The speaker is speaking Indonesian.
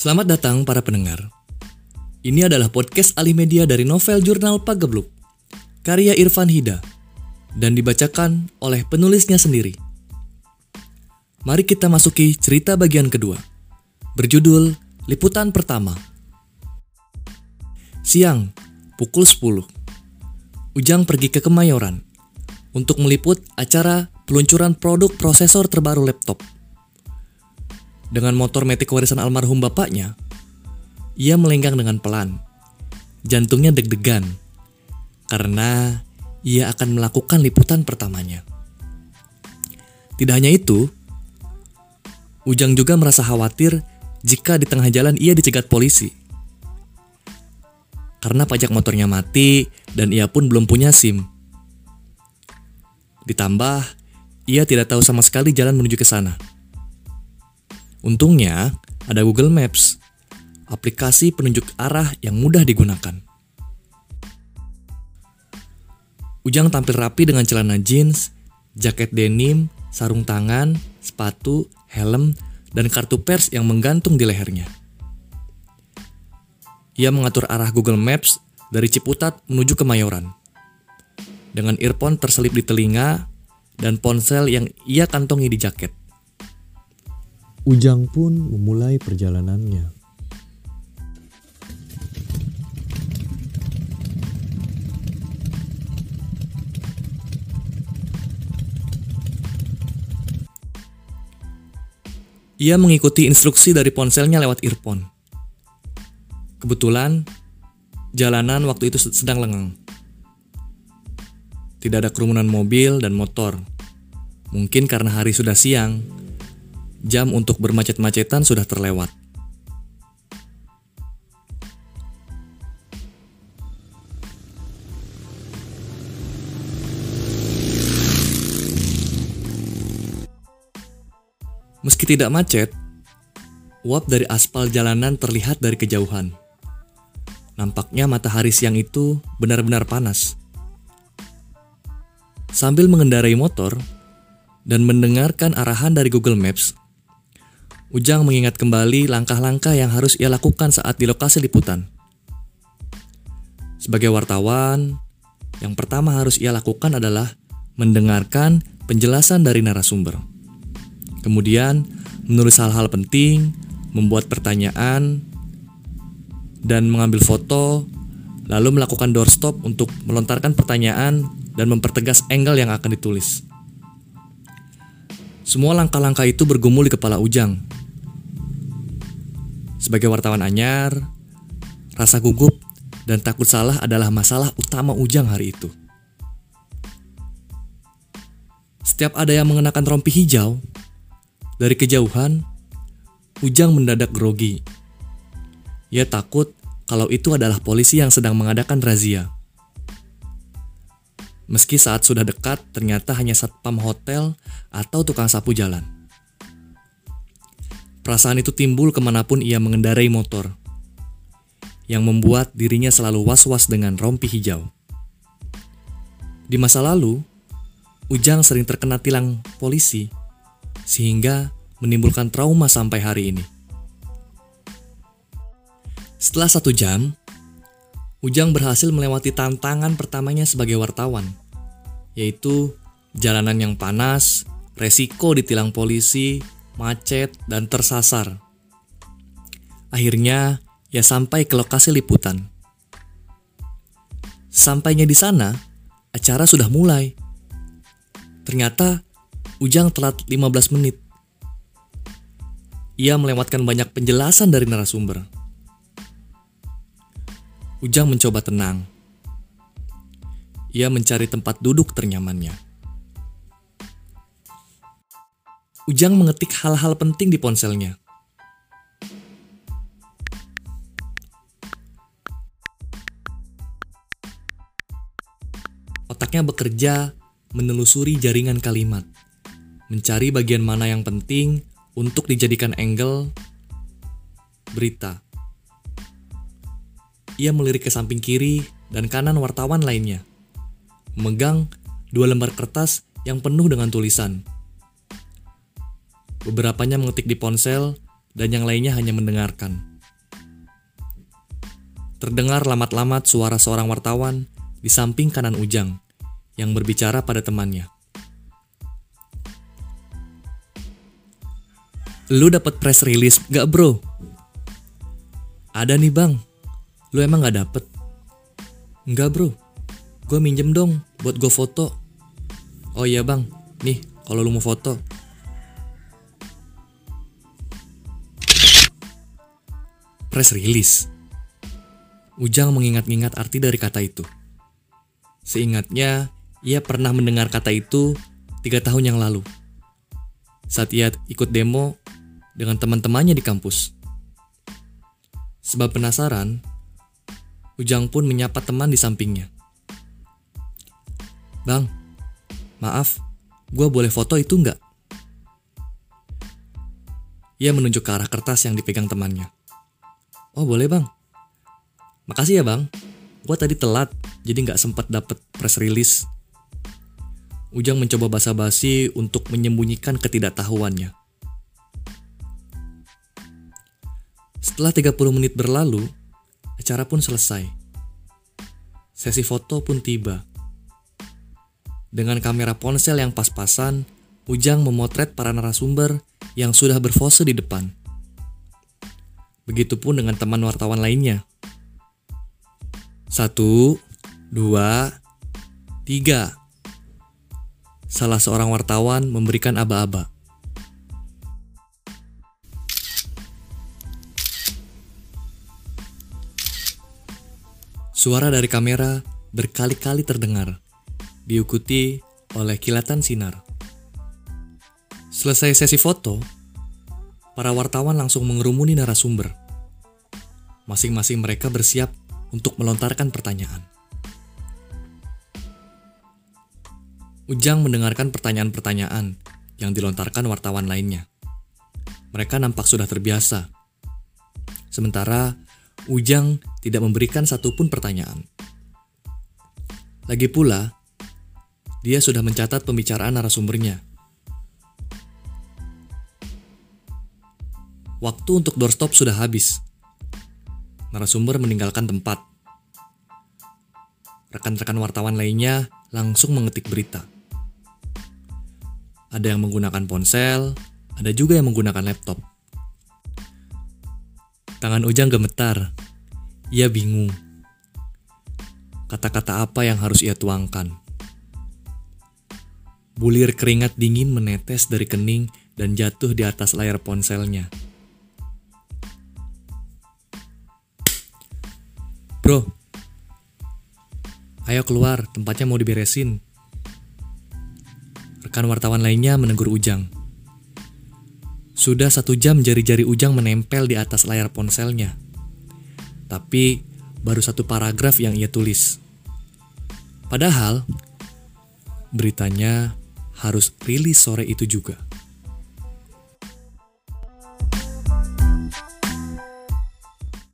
Selamat datang para pendengar. Ini adalah podcast alih media dari novel jurnal Pagebluk, karya Irfan Hida, dan dibacakan oleh penulisnya sendiri. Mari kita masuki cerita bagian kedua, berjudul Liputan Pertama. Siang, pukul 10. Ujang pergi ke Kemayoran untuk meliput acara peluncuran produk prosesor terbaru laptop. Dengan motor metik warisan almarhum bapaknya, ia melenggang dengan pelan. Jantungnya deg-degan karena ia akan melakukan liputan pertamanya. Tidak hanya itu, Ujang juga merasa khawatir jika di tengah jalan ia dicegat polisi. Karena pajak motornya mati dan ia pun belum punya SIM. Ditambah, ia tidak tahu sama sekali jalan menuju ke sana. Untungnya, ada Google Maps, aplikasi penunjuk arah yang mudah digunakan. Ujang tampil rapi dengan celana jeans, jaket denim, sarung tangan, sepatu, helm, dan kartu pers yang menggantung di lehernya. Ia mengatur arah Google Maps dari Ciputat menuju ke Mayoran. Dengan earphone terselip di telinga dan ponsel yang ia kantongi di jaket. Ujang pun memulai perjalanannya. Ia mengikuti instruksi dari ponselnya lewat earphone. Kebetulan, jalanan waktu itu sedang lengang. Tidak ada kerumunan mobil dan motor. Mungkin karena hari sudah siang, jam untuk bermacet-macetan sudah terlewat. Meski tidak macet, uap dari aspal jalanan terlihat dari kejauhan. Nampaknya matahari siang itu benar-benar panas. Sambil mengendarai motor dan mendengarkan arahan dari Google Maps, Ujang mengingat kembali langkah-langkah yang harus ia lakukan saat di lokasi liputan. Sebagai wartawan, yang pertama harus ia lakukan adalah mendengarkan penjelasan dari narasumber. Kemudian, menulis hal-hal penting, membuat pertanyaan, dan mengambil foto, lalu melakukan doorstop untuk melontarkan pertanyaan dan mempertegas angle yang akan ditulis. Semua langkah-langkah itu bergumul di kepala Ujang. Sebagai wartawan anyar, rasa gugup dan takut salah adalah masalah utama Ujang hari itu. Setiap ada yang mengenakan rompi hijau, dari kejauhan, Ujang mendadak grogi. Ia takut kalau itu adalah polisi yang sedang mengadakan razia. Meski saat sudah dekat, ternyata hanya satpam hotel atau tukang sapu jalan. Perasaan itu timbul ke mana pun ia mengendarai motor, yang membuat dirinya selalu was-was dengan rompi hijau. Di masa lalu, Ujang sering terkena tilang polisi, sehingga menimbulkan trauma sampai hari ini. Setelah satu jam, Ujang berhasil melewati tantangan pertamanya sebagai wartawan, yaitu jalanan yang panas, resiko ditilang polisi, macet, dan tersasar. Akhirnya, ia sampai ke lokasi liputan. Sampainya di sana, acara sudah mulai. Ternyata, Ujang telat 15 menit. Ia melewatkan banyak penjelasan dari narasumber Ujang mencoba tenang. Ia mencari tempat duduk ternyamannya. Ujang mengetik hal-hal penting di ponselnya. Otaknya bekerja menelusuri jaringan kalimat, mencari bagian mana yang penting untuk dijadikan angle berita ia melirik ke samping kiri dan kanan wartawan lainnya. Memegang dua lembar kertas yang penuh dengan tulisan. Beberapanya mengetik di ponsel dan yang lainnya hanya mendengarkan. terdengar lamat-lamat suara seorang wartawan di samping kanan Ujang yang berbicara pada temannya. Lu dapat press release gak bro? Ada nih bang. Lu emang gak dapet? Enggak bro. Gue minjem dong buat gue foto. Oh iya bang, nih kalau lu mau foto. Press release. Ujang mengingat-ingat arti dari kata itu. Seingatnya, ia pernah mendengar kata itu tiga tahun yang lalu. Saat ia ikut demo dengan teman-temannya di kampus. Sebab penasaran, Ujang pun menyapa teman di sampingnya. Bang, maaf, gue boleh foto itu nggak? Ia menunjuk ke arah kertas yang dipegang temannya. Oh boleh bang. Makasih ya bang. Gue tadi telat, jadi nggak sempat dapet press release. Ujang mencoba basa-basi untuk menyembunyikan ketidaktahuannya. Setelah 30 menit berlalu, acara pun selesai. Sesi foto pun tiba. Dengan kamera ponsel yang pas-pasan, Ujang memotret para narasumber yang sudah berpose di depan. Begitupun dengan teman wartawan lainnya. Satu, dua, tiga. Salah seorang wartawan memberikan aba-aba. Suara dari kamera berkali-kali terdengar, diikuti oleh kilatan sinar. Selesai sesi foto, para wartawan langsung mengerumuni narasumber. Masing-masing mereka bersiap untuk melontarkan pertanyaan. Ujang mendengarkan pertanyaan-pertanyaan yang dilontarkan wartawan lainnya. Mereka nampak sudah terbiasa. Sementara Ujang tidak memberikan satupun pertanyaan. Lagi pula, dia sudah mencatat pembicaraan narasumbernya. Waktu untuk doorstop sudah habis. Narasumber meninggalkan tempat. Rekan-rekan wartawan lainnya langsung mengetik berita. Ada yang menggunakan ponsel, ada juga yang menggunakan laptop. Tangan Ujang gemetar. Ia bingung. Kata-kata apa yang harus ia tuangkan? Bulir keringat dingin menetes dari kening dan jatuh di atas layar ponselnya. Bro, ayo keluar, tempatnya mau diberesin. Rekan wartawan lainnya menegur Ujang. Sudah satu jam jari-jari Ujang menempel di atas layar ponselnya. Tapi baru satu paragraf yang ia tulis. Padahal beritanya harus rilis sore itu juga.